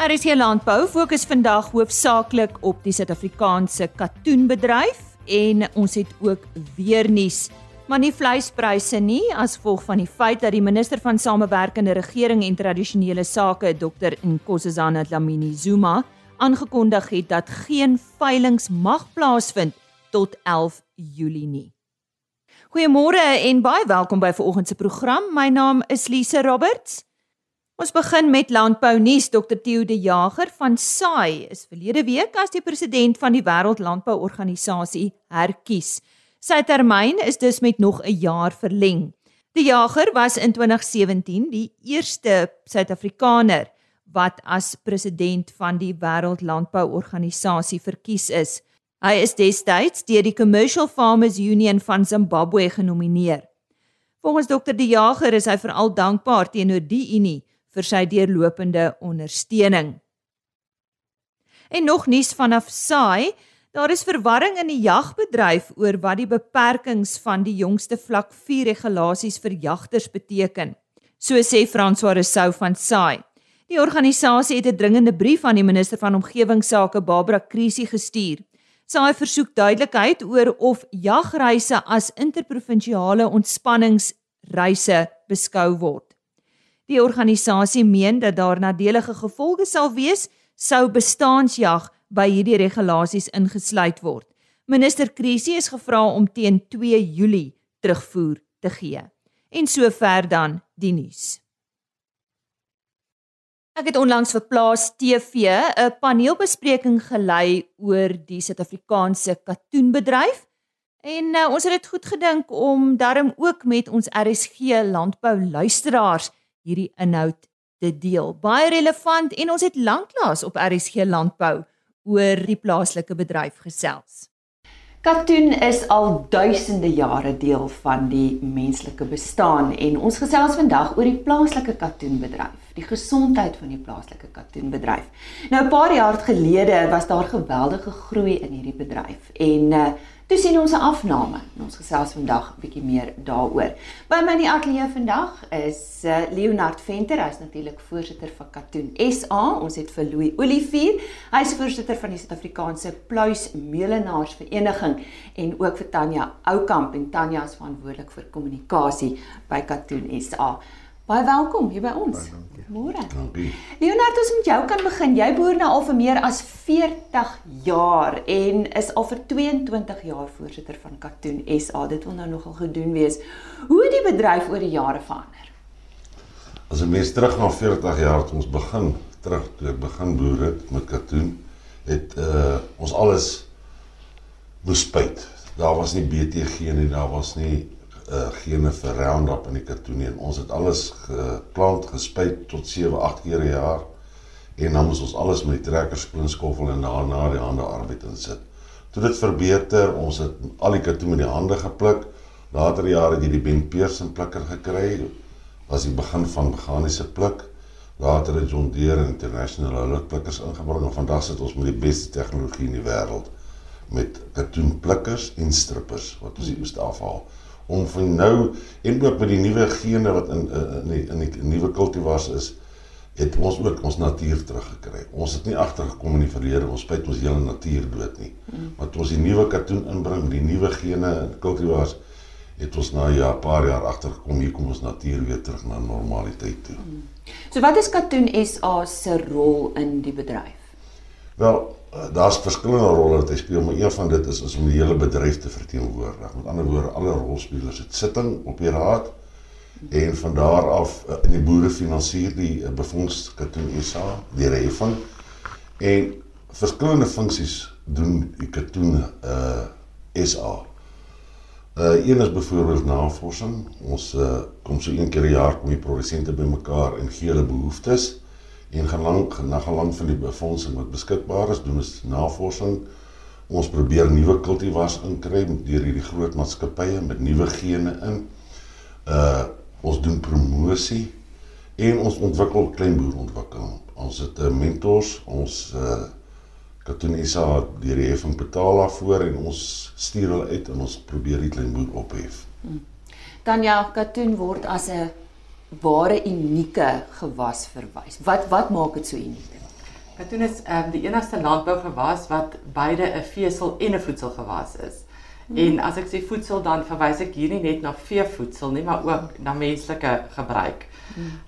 RSC Landbou fokus vandag hoofsaaklik op die Suid-Afrikaanse katoenbedryf en ons het ook weer nuus, maar nie vleispryse nie as gevolg van die feit dat die minister van Samewerkende Regering en Tradisionele Sake, Dr Nkosazana Dlamini Zuma, aangekondig het dat geen veilinge mag plaasvind tot 11 Julie nie. Goeiemôre en baie welkom by vanoggend se program. My naam is Lise Roberts. Ons begin met landbou nuus. Dr Theo de Jager van SAI is verlede week as die president van die Wêreld Landbouorganisasie herkies. Sy termyn is dus met nog 'n jaar verleng. De Jager was in 2017 die eerste Suid-Afrikaner wat as president van die Wêreld Landbouorganisasie verkies is. Hy is destyds deur die Commercial Farmers Union van Zimbabwe genomineer. Volgens Dr De Jager is hy veral dankbaar teenoor die unie vir sy deurlopende ondersteuning. En nog nuus vanaf Saai, daar is verwarring in die jagbedryf oor wat die beperkings van die jongste vlak 4 regulasies vir jagters beteken. So sê François Rousseau van Saai. Die organisasie het 'n dringende brief aan die minister van omgewingsake Barbara Krisi gestuur. Saai versoek duidelikheid oor of jagreise as interprovinsiale ontspanningsreise beskou word. Die organisasie meen dat daar nadelige gevolge sal wees sou bestaansjag by hierdie regulasies ingesluit word. Minister Krisi is gevra om teen 2 Julie terugvoer te gee. En sover dan die nuus. Ek het onlangs vir Plaas TV 'n paneelbespreking gelei oor die Suid-Afrikaanse katoenbedryf en uh, ons het dit goed gedink om daarom ook met ons RSG landbou luisteraars hierdie inhoud te deel. Baie relevant en ons het lanklaas op RSG landbou oor die plaaslike bedryf gesels. Katoen is al duisende jare deel van die menslike bestaan en ons gesels vandag oor die plaaslike katoenbedryf, die gesondheid van die plaaslike katoenbedryf. Nou 'n paar jaar gelede was daar geweldige groei in hierdie bedryf en uh, Toe sien ons 'n afname. Ons gesels vandag 'n bietjie meer daaroor. By my in die ateljee vandag is uh, Leonard Venter, hy's natuurlik voorsitter van Katoen SA. Ons het vir Louis Olivier, hy's voorsitter van die Suid-Afrikaanse Pluis Meulenaars Vereniging en ook vir Tanya Oukamp en Tanya is verantwoordelik vir kommunikasie by Katoen SA. Baie welkom hier by ons. Môre. Dankie. Leonard, ons met jou kan begin. Jy boer nou al vir meer as 40 jaar en is al vir 22 jaar voorsitter van Katoen SA. Dit wil nou nogal gedoen wees. Hoe het die bedryf oor die jare verander? As 'n mens terug na 40 jaar het ons begin, terug toe ek begin boer het met Katoen, het uh ons alles moes spuit. Daar was nie BTG nie, daar was nie uh, gene vir Roundup in die katoen en ons het alles geplant gespuit tot 7 8 keer 'n jaar en dan moes ons alles met die trekkers splinskoffel en daarna die hande arbeid insit. Toe dit verbeter, ons het al die katoen met die hande gepluk. Later jare het jy die Ben Pearson plikker gekry. Was die begin van meganiese pluk. Later het John Deere International hulle plikkers ingebring en vandag sit ons met die beste tegnologie in die wêreld met katoenplikkers en strippers wat ons hier moet afhaal om van nou en ook met die nuwe gene wat in in die, in die nuwe kultivars is het ons ook ons natuur teruggekry. Ons het nie agtergekom in die verlede ons spyt ons hele natuur dood nie. Mm. Maar toe ons die nuwe katoen inbring die nuwe gene en kultivars het ons na ja 'n paar jaar agtergekom hier kom ons natuur weer terug na normaliteit toe. Mm. So wat is Katoen SA se rol in die bedryf? Wel, uh, daar's verskillende rolle wat hy speel, maar een van dit is, is om die hele bedryf te verteenwoordig. Met ander woorde, alle rolspelers het sitting op die raad en van daar af uh, in die boere finansier die uh, befonds Katoen SA deur heffing en verskillende funksies doen die Katoen uh, SA. Uh een is byvoorbeeld navorsing. Ons uh kom so een keer per jaar kom die produsente bymekaar en gee hulle behoeftes en gelang na gelang van die befondsing wat beskikbaar is, doen ons navorsing. Ons probeer nuwe kultivars inkry deur hierdie groot maatskappye met nuwe gene in. Uh ons doen promosie en ons ontwikkel kleinboerontwikkeling. Ons het uh, mentors, ons uh Katunisa deur die heffing betaal daarvoor en ons stuur hulle uit en ons probeer die kleinboer ophef. Hmm. Dan ja, Katun word as 'n ware unieke gewas verwys. Wat wat maak dit so uniek? Katoen is um, die enigste landbougewas wat beide 'n vesel en 'n voedselgewas is. Hmm. En as ek sê voedsel dan verwys ek hier nie net na veevoedsel nie, maar ook na menslike gebruik.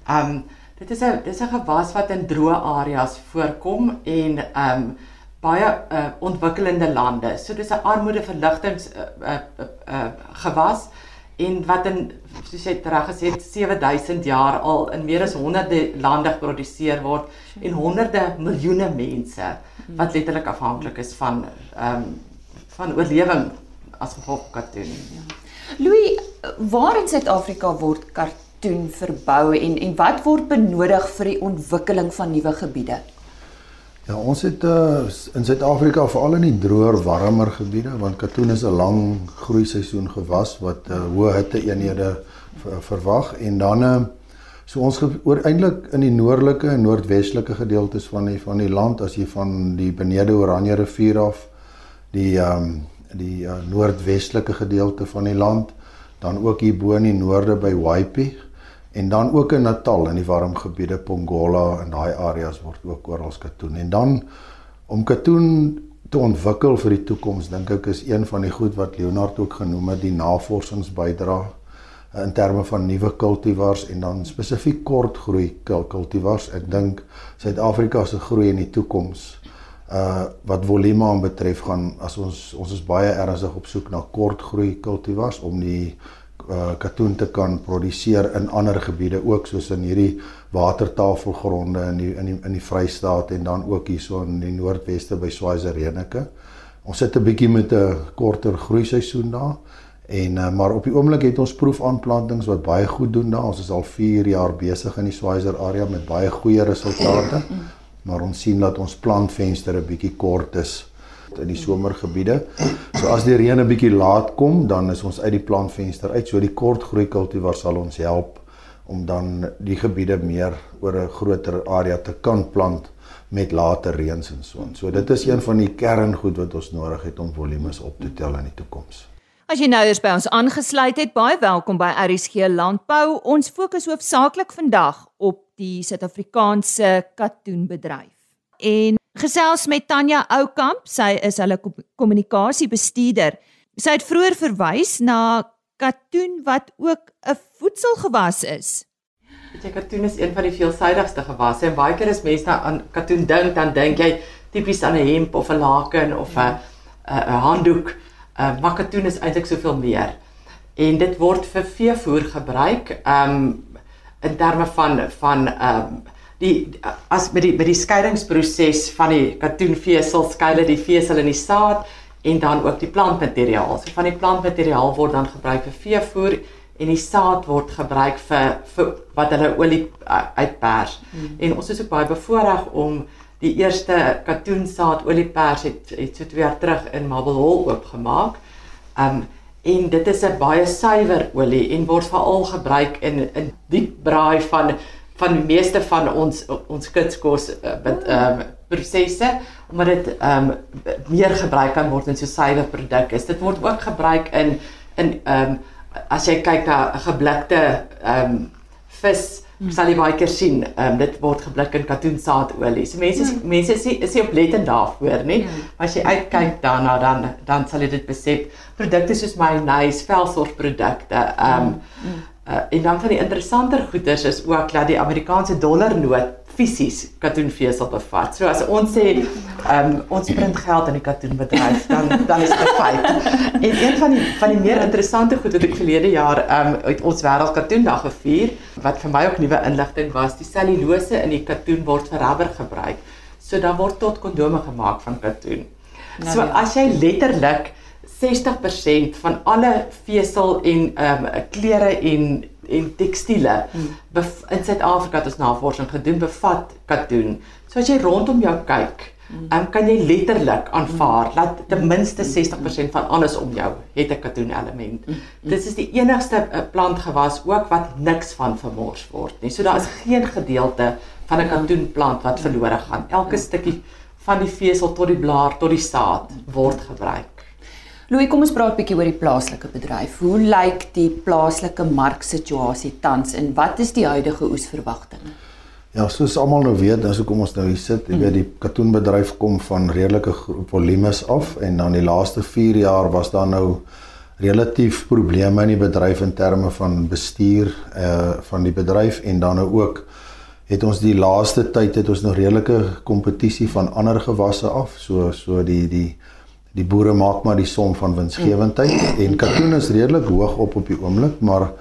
Ehm um, dit is 'n dis 'n gewas wat in droë areas voorkom en ehm um, baie uh, ontwikkelende lande. So dis 'n armoedeverligtings uh, uh, uh, uh, gewas en wat in soos jy reg gesê het 7000 jaar al in meer as honderde lande geproduseer word en honderde miljoene mense wat letterlik afhanklik is van ehm um, van oorlewing as gevolg van katoen. Ja. Louis, waar in Suid-Afrika word katoen verbou en en wat word benodig vir die ontwikkeling van nuwe gebiede? Ja, ons het uh, in Suid-Afrika veral in die droër, warmer gebiede want katoen is 'n lang groei seisoen gewas wat uh, hoë hitte eenhede verwag. En dan uh, so ons oor eintlik in die noordelike en noordwestelike gedeeltes van die van die land as jy van die Benede Oranje rivier af die um, die uh, noordwestelike gedeelte van die land dan ook hier bo in die noorde by Waipi En dan ook in Natal in die warm gebiede Pongola en daai areas word ook oral katoen. En dan om katoen te ontwikkel vir die toekoms dink ek is een van die goed wat Leonard ook genoem het die navorsingsbydra in terme van nuwe kultivars en dan spesifiek kortgroei kultivars. Ek dink Suid-Afrika se groei in die toekoms uh wat volume aan betref gaan as ons ons is baie ernstig op soek na kortgroei kultivars om die uh, katoen te kan produseer in ander gebiede ook soos in hierdie watertafelgronde in die in die in die Vrystaat en dan ook hierso in die Noordweste by Swaziland. Ons sit 'n bietjie met 'n korter groei seisoen daar en uh, maar op die oomblik het ons proefaanplantings wat baie goed doen daar. Ons is al 4 jaar besig in die Swaziland area met baie goeie resultate. Maar ons sien dat ons plantvenster 'n bietjie kort is in die somergebiede. So as die reën 'n bietjie laat kom, dan is ons uit die plantvenster uit. So die kortgroei kultivar sal ons help om dan die gebiede meer oor 'n groter area te kan plant met later reëns en so. So dit is een van die kerngoed wat ons nodig het om volumes op te tel in die toekoms. As jy nou eers by ons aangesluit het, baie welkom by RSG Landbou. Ons fokus hoofsaaklik vandag op die Suid-Afrikaanse katoenbedryf. En gesels met Tanya Oukamp. Sy is hulle kommunikasiebestuurder. Sy het vroeër verwys na katoen wat ook 'n voedselgewas is. Weet jy katoen is een van die veelsidigste gewasse en baie keer as mense aan katoen dink, dan dink jy tipies aan 'n hemp of 'n laken of 'n 'n handdoek. Uh, maar katoen is eintlik soveel meer. En dit word vir veevoer gebruik, um in terme van van um die as met die met die skeidingsproses van die katoenvesel skei hulle die vesel in die saad en dan ook die plantmateriaal. So van die plantmateriaal word dan gebruik vir veevoer en die saad word gebruik vir vir wat hulle olie uitpers. Hmm. En ons is ook baie bevoorreg om die eerste katoensaad oliepers het het so 2 jaar terug in Marble Hall oopgemaak. Um en dit is 'n baie suiwer olie en word veral gebruik in in diep braai van van die meeste van ons ons kitskos met uh, ehm um, prosesse omdat dit ehm um, meer gebruik kan word in so suiwer produk is. Dit word ook gebruik in in ehm um, as jy kyk na geblikte ehm um, vis hmm. sal jy baie keer sien ehm um, dit word geblik in katoensaadolie. So mense hmm. mense is is nie oplettend daarvoor nie. Hmm. As jy uitkyk daarna dan dan sal jy dit besef. Produkte soos mayonnaise, velsorgprodukte ehm um, hmm. Uh, en dan van die interessanter goeders is ook dat die Amerikaanse dollarnoot fisies katoenvesel bevat. So as ons sê um, ons print geld in die katoenbedryf, dan dan is dit 'n feit. En een van die van die meer interessante goed wat ek verlede jaar um, uit ons wêreld katoendag gevier, wat vir my ook nuwe inligting was, die selulose in die katoen word vir rubber gebruik. So dan word tot kondome gemaak van katoen. Nou, so ja. as jy letterlik 60% van alle vesel en ehm um, klere en en tekstiele hmm. in Suid-Afrika het ons navorsing gedoen bevat katoen. So as jy rondom jou kyk, hmm. ehm um, kan jy letterlik aanvaar hmm. dat ten minste 60% van alles om jou het 'n katoen element. Dit is die enigste uh, plantgewas ook wat niks van vermors word nie. So daar is geen gedeelte van 'n katoenplant wat verlore gaan. Elke stukkie van die vesel tot die blaar tot die saad word gebruik. Louis, kom ons praat 'n bietjie oor die plaaslike bedryf. Hoe lyk die plaaslike marksituasie tans en wat is die huidige oesverwagtinge? Ja, soos almal nou weet, as kom ons nou hier sit, jy weet die katoenbedryf kom van redelike volumes af en dan die laaste 4 jaar was daar nou relatief probleme in die bedryf in terme van bestuur uh van die bedryf en dan nou ook het ons die laaste tyd het ons nog redelike kompetisie van ander gewasse af. So so die die die boere maak maar die som van winsgewendheid en katoen is redelik hoog op op die oomblik, maar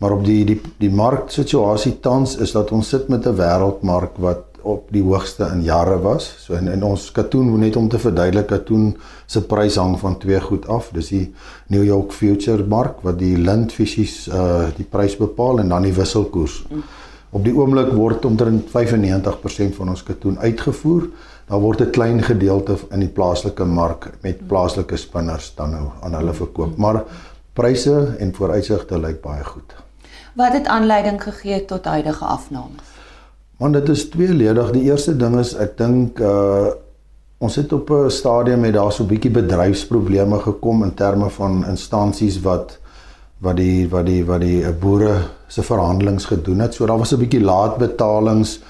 maar op die die die marksituasie tans is dat ons sit met 'n wêreldmark wat op die hoogste in jare was. So in, in ons katoen net om te verduidelik katoen se prys hang van twee goed af. Dis die New York Future mark wat die lint fisies uh die prys bepaal en dan die wisselkoers. Mm. Op die oomblik word omtrent 95% van ons katoen uitgevoer. Daar word 'n klein gedeelte in die plaaslike mark met plaaslike spinners dan nou aan hulle verkoop, maar pryse en vooruitsigte lyk baie goed. Wat het aanleiding gegee tot huidige afnames? Want dit is tweeledig. Die eerste ding is ek dink uh ons het op 'n stadium met daar so 'n bietjie bedryfsprobleme gekom in terme van instansies wat wat die wat die wat die eh, boere se verhandelings gedoen het. So daar was 'n bietjie laatbetalings.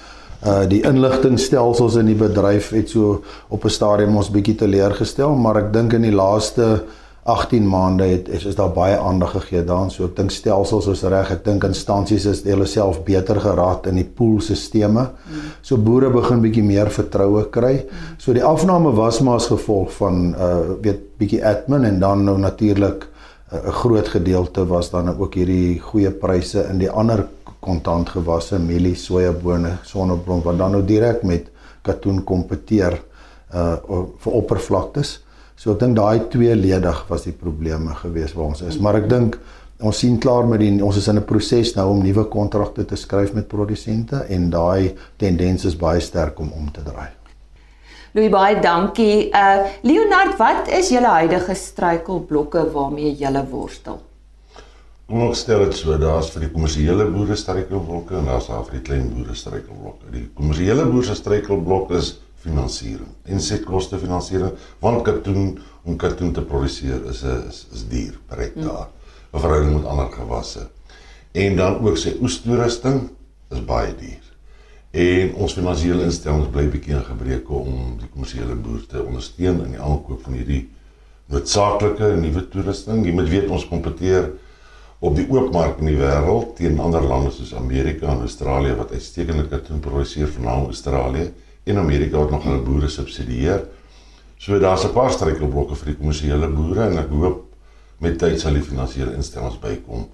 Uh die inligtingstelsels in die bedryf het so op 'n stadium ons bietjie teleurgestel, maar ek dink in die laaste 18 maande het is, is daar baie aandag gegee daaraan. So ek dink stelsels is reg. Ek dink instansies is hulle self beter geraad in die poolstelsels. So boere begin bietjie meer vertroue kry. So die afname was maar as gevolg van uh weet bietjie admin en dan nou natuurlik 'n groot gedeelte was dan ook hierdie goeie pryse in die ander kontantgewasse, mielie, sojabone, sonneblom wat dan nou direk met katoen kompeteer uh vir oppervlaktes. So ek dink daai tweeledig was die probleme gewees waar ons is, maar ek dink ons sien klaar met die ons is in 'n proses nou om nuwe kontrakte te skryf met produsente en daai tendens is baie sterk om om te draai. Louis baie dankie. Uh Leonard, wat is julle huidige struikelblokke waarmee julle worstel? Ons stel dit so, daar's vir die kommersiële boere struikelblokke en daar's daar vir die klein boere struikelblokke. Die kommersiële boere se struikelblok is finansiering. Insetkoste finansiering, want katoen om katoen te produseer is 'n is, is duur per hektaar. 'n Verhouding met ander gewasse. En dan ook sy oestoerusting is baie duur. En ons finansiële instellings bly bietjie in gebreke om die kommersiële boere te ondersteun in die aankoop van hierdie noodsaaklike nuwe toerusting. Jy moet weet ons kompeteer op die oopmark in die wêreld teen ander lande soos Amerika en Australië wat uitstekende katoen produseer veral Australië en Amerika wat nog hulle boere subsidieer. So daar's 'n paar struikelblokke vir die kommersiële boere en ek hoop met tyd sal die finansiële instellings bykom.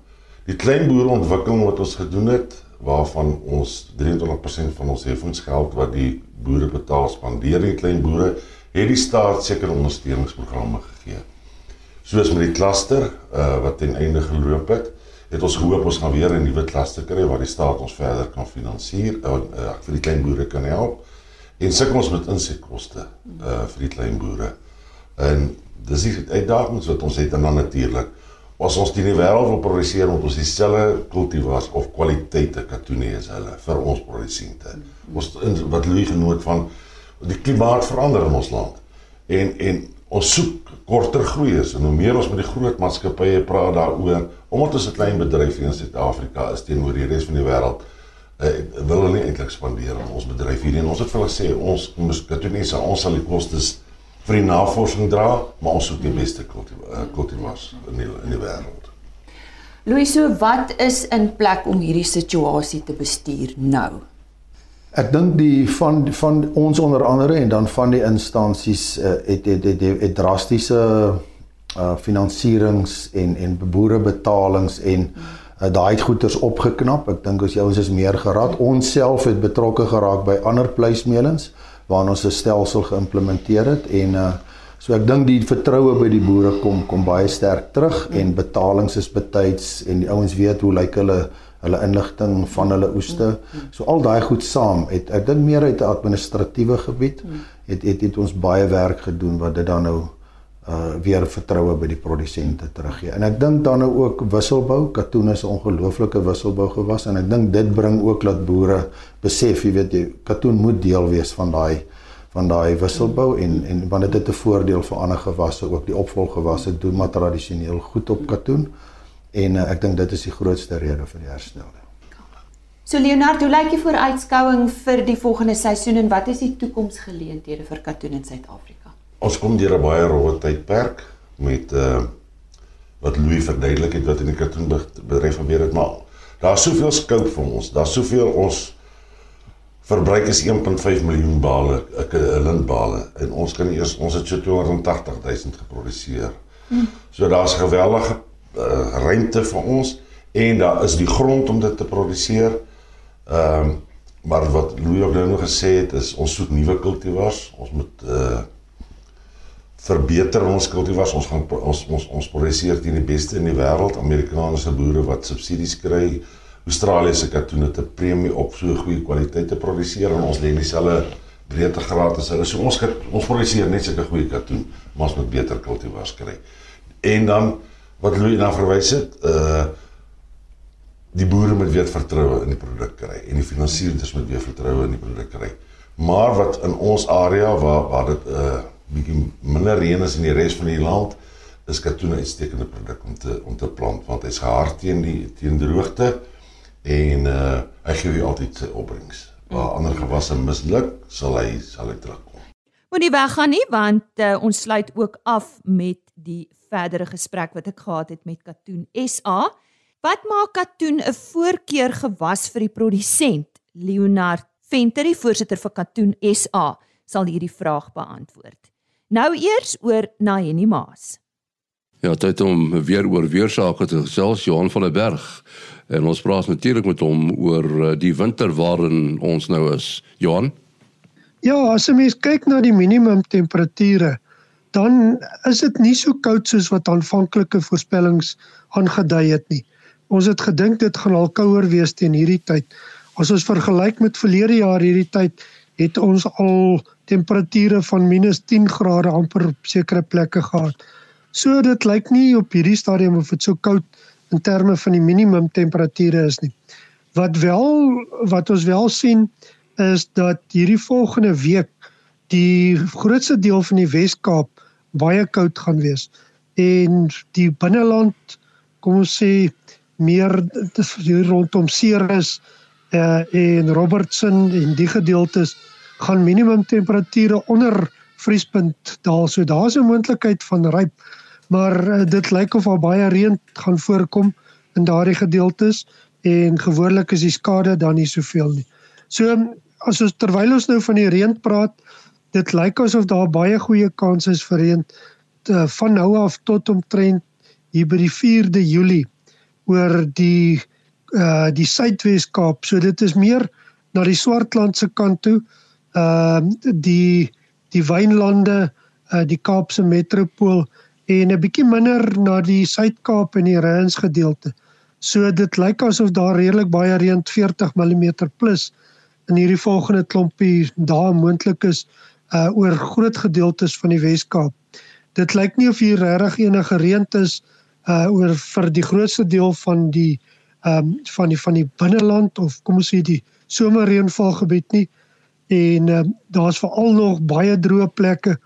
Die klein boere ontwikkeling wat ons gedoen het waarvan ons 23% van ons heffingsgeld wat die boere betaal spandeer die klein boere het die staat sekere ondersteuningsprogramme gegee. Soos met die kluster uh, wat ten einde geloop het, het ons gehoop ons gaan weer 'n nuwe kluster kry waar die staat ons verder kan finansier en uh, uh, vir die klein boere kan help en sukkel ons met insetkoste uh, vir die klein boere. En dis die uitdagings wat ons het en dan natuurlik As ons die wêreld wil produseer met ons dieselfde kultivars of kwaliteite katoen hê as hulle vir ons produsente. Ons wat Louis genoot van die klimaat verander in ons land. En en ons soek korter groeiers en hoe meer ons met die groot maatskappye praat daaroor, omdat ons 'n klein bedryf in Suid-Afrika is teenoor die res van die wêreld, uh, wil hulle nie eintlik spandeer aan ons bedryf hier nie. En ons het vir hulle sê ons moet katoen hê, ons sal die kostes vir die navorsing dra, maar ons soek die beste kultivars eh, in die in die wêreld. Louiso, wat is in plek om hierdie situasie te bestuur nou? Ek dink die van van ons onder andere en dan van die instansies uh, het, het, het, het het drastiese uh finansierings en en boerebetalings en uh, daai goeders opgeknap. Ek dink as jy ons is meer geraad. Ons self het betrokke geraak by ander pleismelings waarna ons 'n stelsel geïmplementeer het en uh so ek dink die vertroue by die boere kom kom baie sterk terug en betalings is betyds en die ouens weet hoe lyk hulle hulle inligting van hulle oeste. So al daai goed saam het ek dink meer uit 'n administratiewe gebied het, het het ons baie werk gedoen wat dit dan nou uh weer vertroue by die produsente teruggee. En ek dink dan nou ook wisselbou, katoen is 'n ongelooflike wisselbou gewas en ek dink dit bring ook dat boere besef, jy weet jy, katoen moet deel wees van daai van daai wisselbou en en want dit het 'n voordeel vir ander gewasse ook die opvolggewasse doen maar tradisioneel goed op katoen en uh, ek dink dit is die grootste rede vir die herstel. So Leonard, hoe lyk die vooruitskouing vir die volgende seisoen en wat is die toekomsgeleenthede vir katoen in Suid-Afrika? Ons kom deur 'n baie rowwe tydperk met uh wat Louis verduidelik het wat in die katoenbedryf gebeur het, maar daar's soveel scope vir ons. Daar's soveel ons verbruik is 1.5 miljoen bale, 'n lintbale en ons kan eers ons het so 280 000 geproduseer. Hmm. So daar's geweldige uh, ruimte vir ons en daar is die grond om dit te produseer. Ehm um, maar wat Louis ook nou gesê het is ons soek nuwe kultivars. Ons moet uh verbeter ons kultivars. Ons gaan ons ons ons produseer teen die beste in die wêreld. Amerikaanse boere wat subsidies kry. Australiese katoene te premie op so goeie kwaliteit te produseer en ons lê dieselfde breedtegraad as hulle. So ons ons produseer net sulke goeie katoen, maar ons moet beter kultivars kry. En dan wat Louis na verwys het, uh die boere moet weer vertroue in die produk kry en die finansiëerders moet weer vertroue in die produk kry. Maar wat in ons area waar waar dit 'n uh, bietjie minder reën is in die res van die land, is katoen 'n uitstekende produk om te om te plant want hy's gehard teen die teen droogte en uh hy gee jou altyd sy opbrengs. Waar ander gewasse misluk, sal hy sal hy terugkom. Moenie weggaan nie want uh, ons sluit ook af met die verdere gesprek wat ek gehad het met Katoen SA. Wat maak katoen 'n voorkeur gewas vir die produsent? Leonard Venter, die voorsitter vir Katoen SA, sal hierdie vraag beantwoord. Nou eers oor Naheni Maas. Ja, dit om weer oor weersake te gesels Johan van der Berg. En ons praat natuurlik met hom oor eh, die winter waarin ons nou is. Johan? Ja, as 'n mens kyk na die minimum temperature, dan is dit nie so koud soos wat aanvanklike voorspellings aangedui het nie. Ons het gedink dit gaan al kouer wees teen hierdie tyd. As ons vergelyk met verlede jaar hierdie tyd, het ons al temperature van -10 grade amper op sekere plekke gehad. So dit lyk nie op hierdie stadium of dit so koud in terme van die minimum temperature is nie. Wat wel wat ons wel sien is dat hierdie volgende week die grootste deel van die Wes-Kaap baie koud gaan wees en die binneland kom ons sê meer rondom Ceres uh, en Robertson en die gedeeltes gaan minimum temperature onder vriespunt daal. So daar's 'n moontlikheid van ryp, maar uh, dit lyk of daar baie reën gaan voorkom in daardie gedeeltes en gewoonlik is die skade dan nie soveel nie. So as ons terwyl ons nou van die reën praat, dit lyk asof daar baie goeie kans is vir reën uh, van nou af tot omtrent hier by die 4de Julie oor die uh die Suidwes-Kaap. So dit is meer na die Swartland se kant toe. Ehm uh, die die wynlande, uh die Kaapse metropool en 'n bietjie minder na die Suid-Kaap en die Rens gedeelte. So dit lyk asof daar redelik baie reën 40 mm plus in hierdie volgende klompie dae moontlik is uh oor groot gedeeltes van die Wes-Kaap. Dit lyk nie of hier regtig enige reën is uh oor vir die grootste deel van die ehm um, van die van die binneland of kom ons sê die somerreënvalgebied nie en ehm um, daar's veral nog baie droë plekke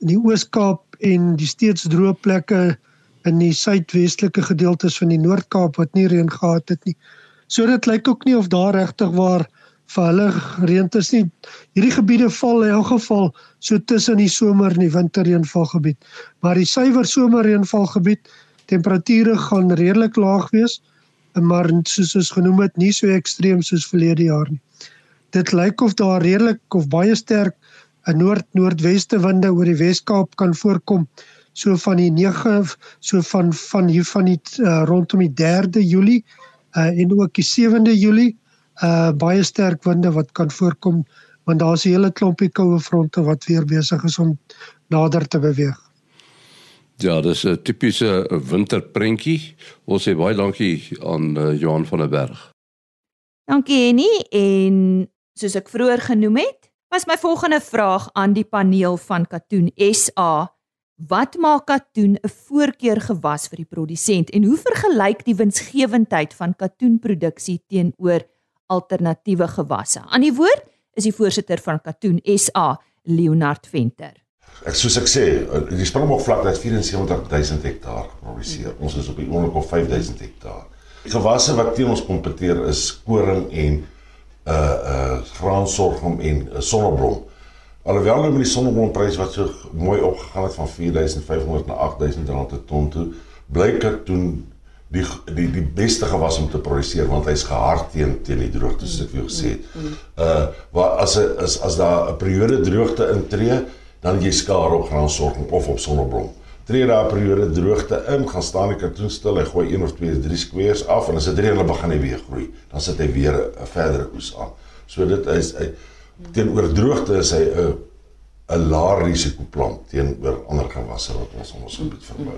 in die Oos-Kaap en die steeds droë plekke in die suidwestelike gedeeltes van die Noord-Kaap wat nie reën gehad het nie. So dit lyk ook nie of daar regtig waar vir hulle reën is nie. Hierdie gebiede val in elk geval so tussen die somer en die winterreënvalgebied. Maar die suiwer somerreënvalgebied temperature gaan redelik laag wees, maar soos ons genoem het, nie so ekstreem soos verlede jaar nie. Dit lyk of daar redelik of baie sterk 'n noord-noordweste winde oor die Wes-Kaap kan voorkom so van die 9 so van van hier van die uh, rondom die 3de Julie uh, en ook die 7de Julie uh baie sterk winde wat kan voorkom want daar's 'n hele klompie koue fronte wat weer besig is om nader te beweeg. Ja, dis 'n tipiese winterprentjie. Ons sê baie dankie aan uh, Johan van der Berg. Dankie Henny en soos ek vroeër genoem het, was my volgende vraag aan die paneel van Katoen SA. Wat maak katoen 'n voorkeur gewas vir die produsent en hoe vergelyk die winsgewendheid van katoenproduksie teenoor alternatiewe gewasse? Aan die woord is die voorsitter van Katoen SA, Leonard Venter. Ek soos ek sê, eh, die Springbok vlakte het 74000 hektaar geproduseer. Ons is op die oomblik op 5000 hektaar. Gewasse wat teen ons kompeteer is koring en uh uh graansorghum en uh, sonneblom. Alhoewel nou met die sonneblomprys wat so mooi opgegaan het van 4500 na 8000 rand per ton toe, blyk dit toe die die die beste gewas om te produseer want hy's gehard teen teen die droogte soos ek vir jou gesê het. Uh waar as 'n as as daar 'n periode droogte intree, dan jy skare op graansorghum of op sonneblom. Daar 'n periode droogte in, gaan staan die katoen stil, hy gooi een of twee, drie squares af en as dit reën, dan begin weer groei. Dan sit hy weer 'n verdere oes aan. So dit is hy teenoor droogte is hy 'n 'n laer risiko plant teenoor ander gewasse wat ons ons gebied verbou.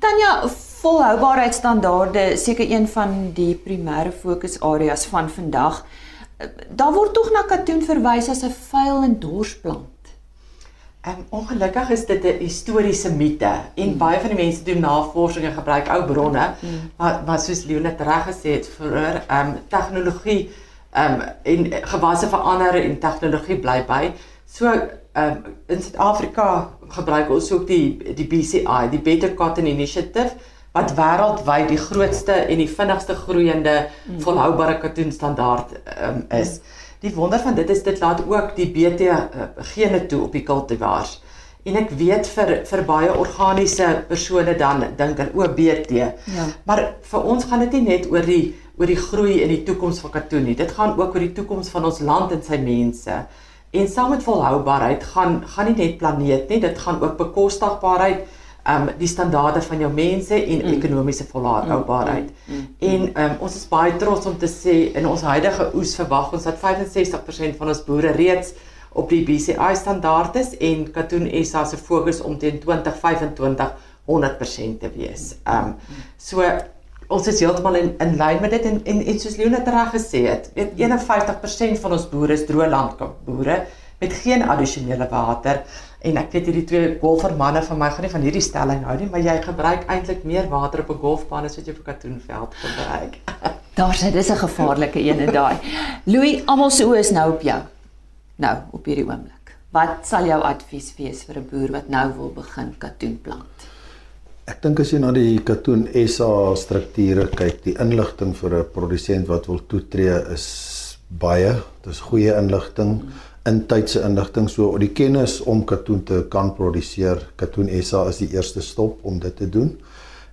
Tanya, volhoubaarheidstandaarde seker een van die primêre fokusareas van vandag. Daar word tog na katoen verwys as 'n vuil en dorsplant. Um, ongelukkig is dit 'n historiese mite en mm. baie van die mense doen navorsing en gebruik ou bronne mm. maar maar soos Leonet reg gesê het vir ehm um, tegnologie ehm um, en gewasse verander en tegnologie bly by. So ehm um, in Suid-Afrika gebruik ons ook die die BCI, die Better Cotton Initiative wat wêreldwyd die grootste en die vinnigste groeiende mm. volhoubare katoenstandaard um, is. Die wonder van dit is dit laat ook die BT uh, gene toe op die kultivars. En ek weet vir vir baie organiese persone dan dink aan OBT. Ja. Maar vir ons gaan dit nie net oor die oor die groei in die toekoms van katoen nie. Dit gaan ook oor die toekoms van ons land en sy mense. En saam met volhoubaarheid gaan gaan nie net planeet nie, dit gaan ook bekostigbaarheid um die standaarde van jou mense en mm. ekonomiese volhoubaarheid. Mm. Mm. En um ons is baie trots om te sê in ons huidige oes verwag ons dat 65% van ons boere reeds op die BCI standaard is en Katoen SA se fokus om teen 2025 100% te wees. Um so ons is heeltemal in in lyn met dit en en, en soos Leonard reg gesê het, weet 51% van ons boere is droë landboere met geen addisionele water en ek weet hierdie twee golfermanne van my gaan nie van hierdie stelling hou nie, maar jy gebruik eintlik meer water op 'n golfbaan as wat jy op 'n katoenveld gebruik. Daar sê dis 'n gevaarlike ene daai. Louis, almal se oë is nou op jou. Nou, op hierdie oomblik. Wat sal jou advies wees vir 'n boer wat nou wil begin katoen plant? Ek dink as jy na die katoen SA strukture kyk, die inligting vir 'n produsent wat wil toetree is baie. Dis goeie inligting. Hmm intydse inligting so die kennis om katoen te kan produseer. Katoen SA is die eerste stop om dit te doen.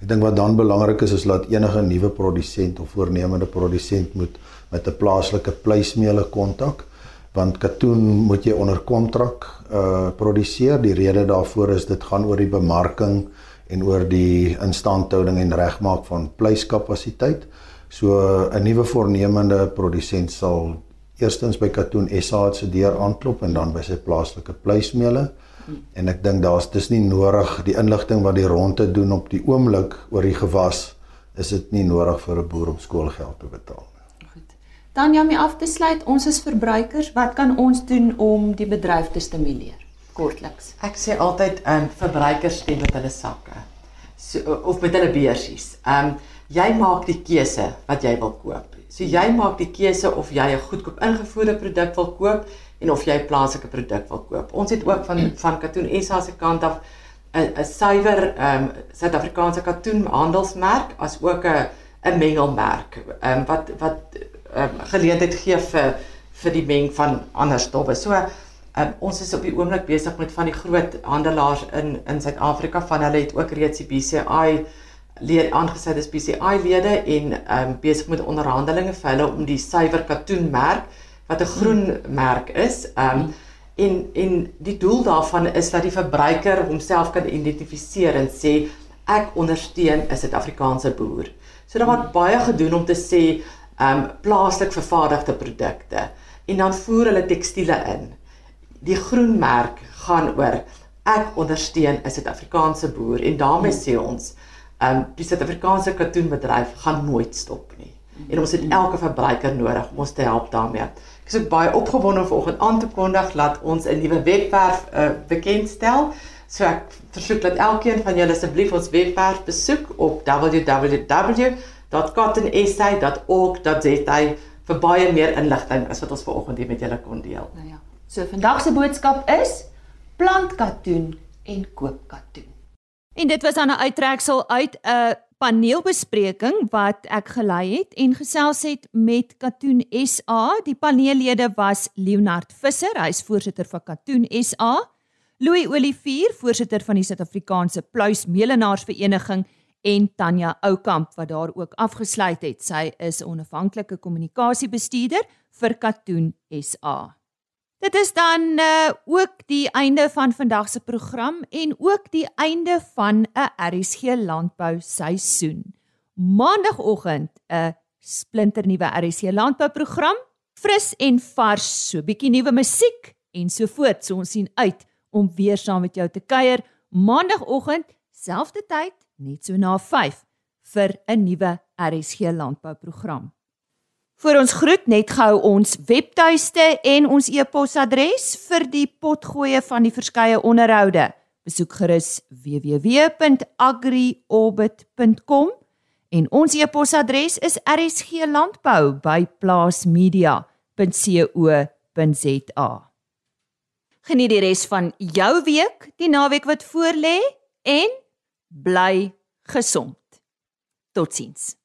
Ek dink wat dan belangrik is is laat enige nuwe produsent of voornemende produsent moet met 'n plaaslike pleismeele kontak want katoen moet jy onder kontrak uh produseer. Die rede daarvoor is dit gaan oor die bemarking en oor die instandhouding en regmaak van pleiskapasiteit. So 'n nuwe voornemende produsent sal eerstens by Katoen SA se deur aanklop en dan by sy plaaslike pleismeele. En ek dink daar's dis nie nodig die inligting wat die ronde doen op die oomblik oor die gewas is dit nie nodig vir 'n boer om skoolgeld te betaal nie. Goed. Dan ja, om af te sluit, ons is verbruikers, wat kan ons doen om die bedryf te stimuleer? Kortliks. Ek sê altyd ehm um, verbruikers stem met hulle sakke. So of met hulle beursies. Ehm um, jy maak die keuse wat jy wil koop. So jy maak die keuse of jy 'n goedkoop ingevoerde produk wil koop en of jy 'n plaaslike produk wil koop. Ons het ook van van Katoen SA se kant af 'n 'n suiwer ehm um, Suid-Afrikaanse katoen handelsmerk as ook 'n 'n mengelmerk ehm um, wat wat ehm um, geleentheid gee vir vir die meng van ander stowwe. So um, ons is op die oomblik besig met van die groot handelaars in in Suid-Afrika van hulle het ook reeds die BCI leer aangestel as PCI lede en ehm um, besig met onderhandelinge vir hulle om die suiwer katoen merk wat 'n groen merk is. Ehm um, en en die doel daarvan is dat die verbruiker homself kan identifiseer en sê ek ondersteun 'n Suid-Afrikaanse boer. So daar word baie gedoen om te sê ehm um, plaaslik vervaardigde produkte en dan voer hulle tekstiele in. Die groen merk gaan oor ek ondersteun 'n Suid-Afrikaanse boer en daarmee sê ons ehm um, die Suid-Afrikaanse katoenbedryf gaan nooit stop nie. En ons het elke verbruiker nodig om ons te help daarmee. Ek is ook baie opgewonde om vanoggend aan te kondig dat ons 'n nuwe webwerf uh, bekendstel. So ek versoek dat elkeen van julle asseblief ons webwerf besoek op www.cottonsa.org.za vir baie meer inligting as wat ons vanoggend hier met julle kon deel. Nou ja. So vandag se boodskap is plant katoen en koop katoen. En dit was dan 'n uittreksel uit 'n paneelbespreking wat ek gelei het en gesels het met Katoen SA. Die paneellede was Leonard Visser, hy is voorsitter van Katoen SA, Louis Olivier, voorsitter van die Suid-Afrikaanse Pluismelenaarsvereniging en Tanya Oukamp wat daar ook afgesluit het. Sy is onafhanklike kommunikasiebestuurder vir Katoen SA. Dit is dan uh, ook die einde van vandag se program en ook die einde van 'n RSG landbou seisoen. Maandagooggend 'n splinternuwe RSG landbou program, fris en vars, so bietjie nuwe musiek en so voort. So ons sien uit om weer saam met jou te kuier maandagooggend, selfde tyd, net so na 5 vir 'n nuwe RSG landbou program. Vir ons groet net gou ons webtuiste en ons e-posadres vir die potgoeie van die verskeie onderhoude. Besoek gerus www.agriorbit.com en ons e-posadres is rsglandbou@plaasmedia.co.za. Geniet die res van jou week, die naweek wat voorlê en bly gesond. Totsiens.